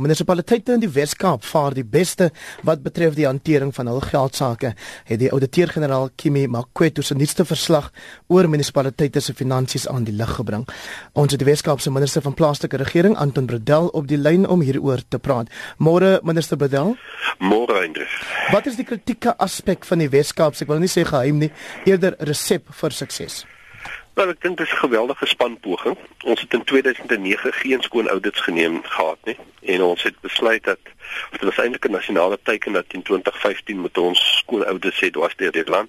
Munisipaliteite in die Wes-Kaap vaar die beste wat betref die hantering van hul geldsaake, het die ouditeur-generaal Kimi Makwetu se nuutste verslag oor munisipaliteite se finansies aan die lig gebring. Ons het die Wes-Kaap se minister van plaaslike regering, Anton Bredel, op die lyn om hieroor te praat. Môre, minister Bredel. Môre, Hendrik. Wat is die kritieke aspek van die Wes-Kaap? Ek wil nie sê geheim nie, eerder resep vir sukses. Wel, ek dink dit is 'n geweldige spanpoging. Ons het in 2009 geen skoon audits geneem gehad nie en ons het besluit dat dit was eintlik 'n nasionale teken dat in 2015 moet ons skoon audits hê dwars deur die land.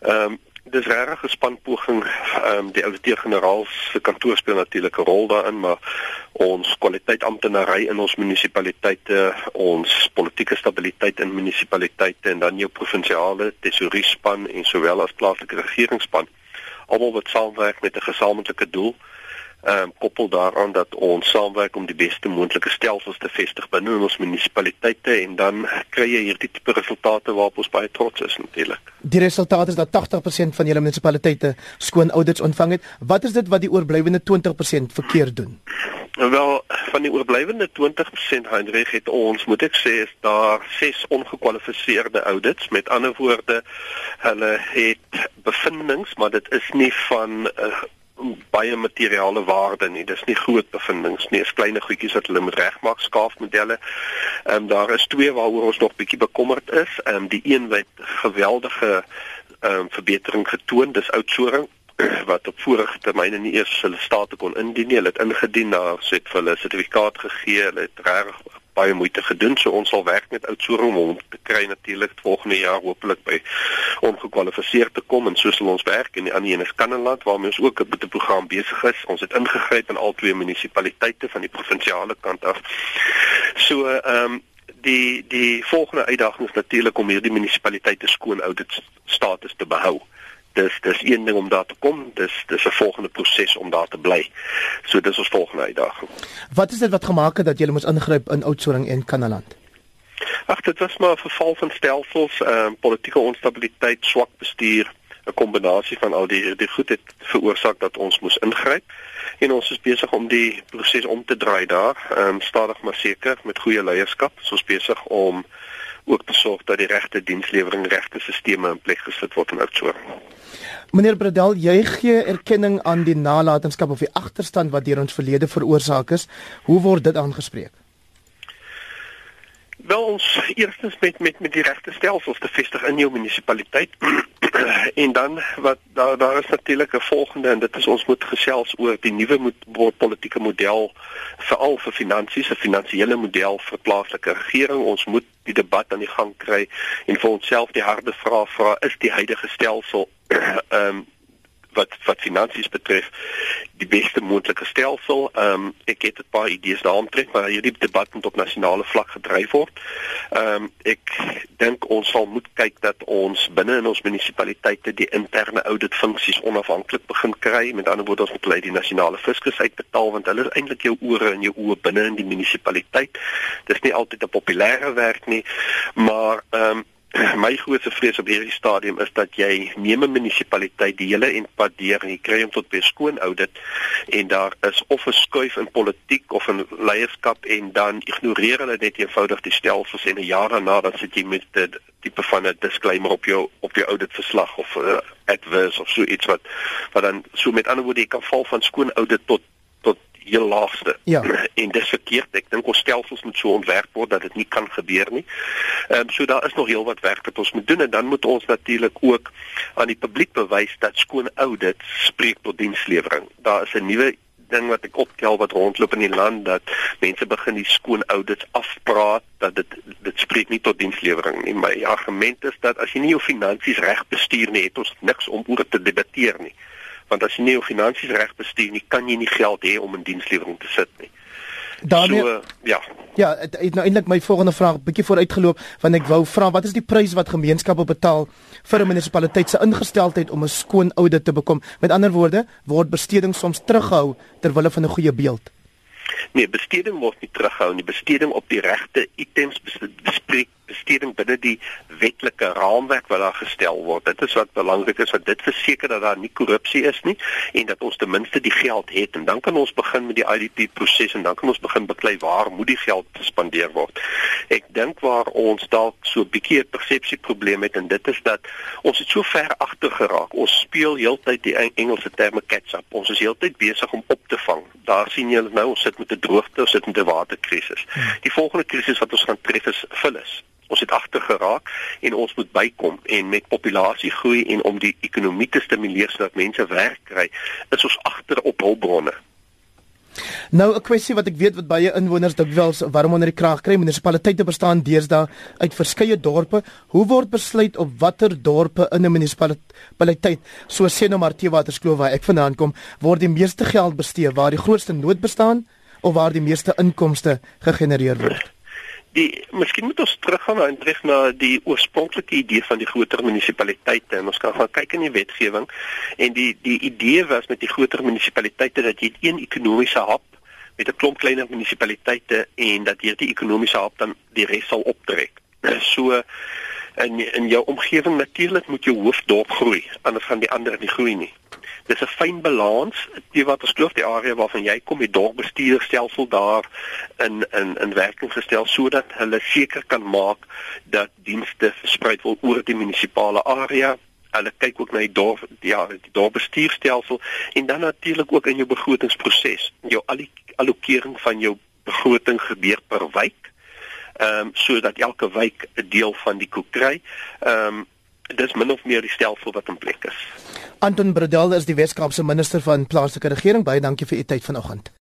Ehm um, dis regtig 'n spanpoging. Ehm um, die ouditeur-generaal se kantoor speel natuurlik 'n rol daarin, maar ons kwaliteit amptenary in ons munisipaliteite, ons politieke stabiliteit in munisipaliteite en dan jou provinsiale tesourie-span en sowel as plaaslike regeringsspan almal wat saamwerk met 'n gesamentlike doel. Ehm um, koppel daaraan dat ons saamwerk om die beste moontlike stelsels te vestig binne ons munisipaliteite en dan kry jy hierdie tipe resultate waarop ons baie trots is natuurlik. Die resultaat is dat 80% van julle munisipaliteite skoon audits ontvang het. Wat is dit wat die oorblywende 20% verkeerd doen? Wel, van die oorblywende 20% Heinrich het ons, moet ek sê, is daar ses ongekwalifiseerde audits. Met ander woorde, hulle het bevindinge, maar dit is nie van uh, baie materiale waarde nie. Dis nie groot bevindinge nie. Dis klein goedjies wat hulle moet regmaak, skaafmodelle. Ehm um, daar is twee waaroor ons nog bietjie bekommerd is. Ehm um, die een wat geweldige ehm um, verbetering getoon, dis outsourcing wat op vorige termyne nie eers hulle state kon indien nie. Hulle het ingedien na sit vir hulle sertifikaat gegee. Hulle het reg baie moeite gedoen. So ons sal werk met Oudtshoorn om te kry natuurlik volgende jaar hopelik by ongekwalifiseerd te kom en so sal ons werk in die ander een is Kannaland waarmee ons ook 'n program besig is. Ons het ingegryp in al twee munisipaliteite van die provinsiale kant af. So ehm um, die die volgende uitdaging is natuurlik om hierdie munisipaliteite skoon audit status te behou dis dis een ding om daar te kom dis dis 'n volgende proses om daar te bly. So dis ons volgende uitdaging. Wat is dit wat gemaak het dat jy moes ingryp in Oudtshoorn en Kanaland ag dit was maar 'n verval van stelsels ehm uh, politieke onstabiliteit swak bestuur 'n kombinasie van al die die goed het veroorsaak dat ons moes ingryp. En ons is besig om die proses om te draai daar ehm um, stadig maar seker met goeie leierskap. Ons besig om ook te sorg dat die regte dienslewering regte stelsels in plek gesit word en uitsoor. Meneer Bradel, jy gee erkenning aan die nalatenskap of die agterstand wat deur ons verlede veroorsaak is. Hoe word dit aangespreek? Wel ons eerstens met met met die regte stelsels te vestig in jou munisipaliteit. en dan wat daar daar is natuurlik 'n volgende en dit is ons moet gesels oor die nuwe moet politieke model veral vir finansies, 'n finansiële model vir plaaslike regering. Ons moet die debat aan die gang kry en vir onsself die harde vraag vra, is die huidige stelsel ehm um, wat wat finansies betref die beste moontlike stelsel. Ehm um, ek het 'n paar idees daaromtrent, maar hierdie debat moet op nasionale vlak gedryf word. Ehm um, ek dink ons sal moet kyk dat ons binne in ons munisipaliteite die interne audit funksies onafhanklik begin kry. Met ander woorde ons moet lei die nasionale fiskus uitbetaal want hulle is eintlik jou ore en jou oë binne in die munisipaliteit. Dis nie altyd 'n populêre werk nie, maar ehm um, my grootste vrees op hierdie stadium is dat jy neem 'n munisipaliteit die hele en pad deur en jy kry hom tot by skoon audit en daar is of 'n skuif in politiek of in leierskap en dan ignoreer hulle net eenvoudig die stelsels en 'n jaar daarna dan sit jy met 'n tipe van 'n disclaimer op jou op jou audit verslag of uh, adverse of so iets wat wat dan so met ander woorde jy kan val van skoon audit tot heel laagste. Ja. En dis verkeerd. Ek dink ons stelsels moet so ontwerp word dat dit nie kan gebeur nie. Ehm um, so daar is nog heel wat werk wat ons moet doen en dan moet ons natuurlik ook aan die publiek bewys dat skoon audit spreek tot dienslewering. Daar is 'n nuwe ding wat ek optel wat rondloop in die land dat mense begin die skoon audits afpraat dat dit dit spreek nie tot dienslewering nie. My argument is dat as jy nie jou finansies reg bestuur nie, het ons niks om oor te debatteer nie want as jy nie jou finansies reg bestuur nie, kan jy nie geld hê om in dienslewering te sit nie. Daarmee so, ja. Ja, het, het nou eintlik my volgende vraag bietjie vooruitgeloop want ek wou vra wat is die prys wat gemeenskappe betaal vir 'n munisipaliteit se ingesteldheid om 'n skoon audit te bekom? Met ander woorde, word besteding soms teruggehou ter wille van 'n goeie beeld. Nee, besteding word nie teruggehou nie. Besteding op die regte items bespreek besteding binne die wetlike raamwerk wat daar gestel word. Dit is wat belangrik is want dit verseker dat daar nie korrupsie is nie en dat ons ten minste die geld het en dan kan ons begin met die IDP proses en dan kan ons begin beklei waar moet die geld gespandeer word. Ek dink waar ons dalk so 'n bietjie 'n persepsieprobleem het en dit is dat ons het so ver agter geraak. Ons speel heeltyd die Engelse terme catch up. Ons is heeltyd besig om op te vang. Daar sien jy nou ons sit met 'n droogte, ons sit met 'n waterkrisis. Hmm. Die volgende krisis wat ons gaan tref is vullis ons het agter geraak en ons moet bykom en met populasiegroei en om die ekonomie te stimuleer sodat mense werk kry is ons agter op hulpbronne Nou 'n kwessie wat ek weet wat baie inwoners dikwels warm onder die kraag kry, munisipaliteite bestaan deesdae uit verskeie dorpe. Hoe word besluit op watter dorpe in 'n munisipaliteit, so sê nou maar Teewaterskloof waar ek vandaan kom, word die meeste geld bestee waar die grootste nood bestaan of waar die meeste inkomste gegenereer word? Die miskien moet ons teruggaan en terug na die oorspronklike idee van die groter munisipaliteite. Ons kan gaan kyk in die wetgewing. En die die idee was met die groter munisipaliteite dat jy een ekonomiese hub met 'n klomp kleiner munisipaliteite en dat hierdie ekonomiese hub dan die res sal optrek. So in in jou omgewing natuurlik moet jou hoofdorp groei anders gaan die ander nie groei nie dis 'n fyn balans die wat ons glo die area waarvan jy kom die dorpbestuurstelsel daar in in in werking gestel sodat hulle seker kan maak dat dienste versprei word oor die munisipale area. Hulle kyk ook na die dorp ja die dorpbestuurstelsel en dan natuurlik ook in jou begrotingsproses jou allokering van jou begroting gebeur per wijk ehm um, sodat elke wijk 'n deel van die koek kry. Ehm um, dis min of meer die stelsel wat in plek is Anton Brodel is die Weskaapse minister van plaaslike regering. Baie dankie vir u tyd vanoggend.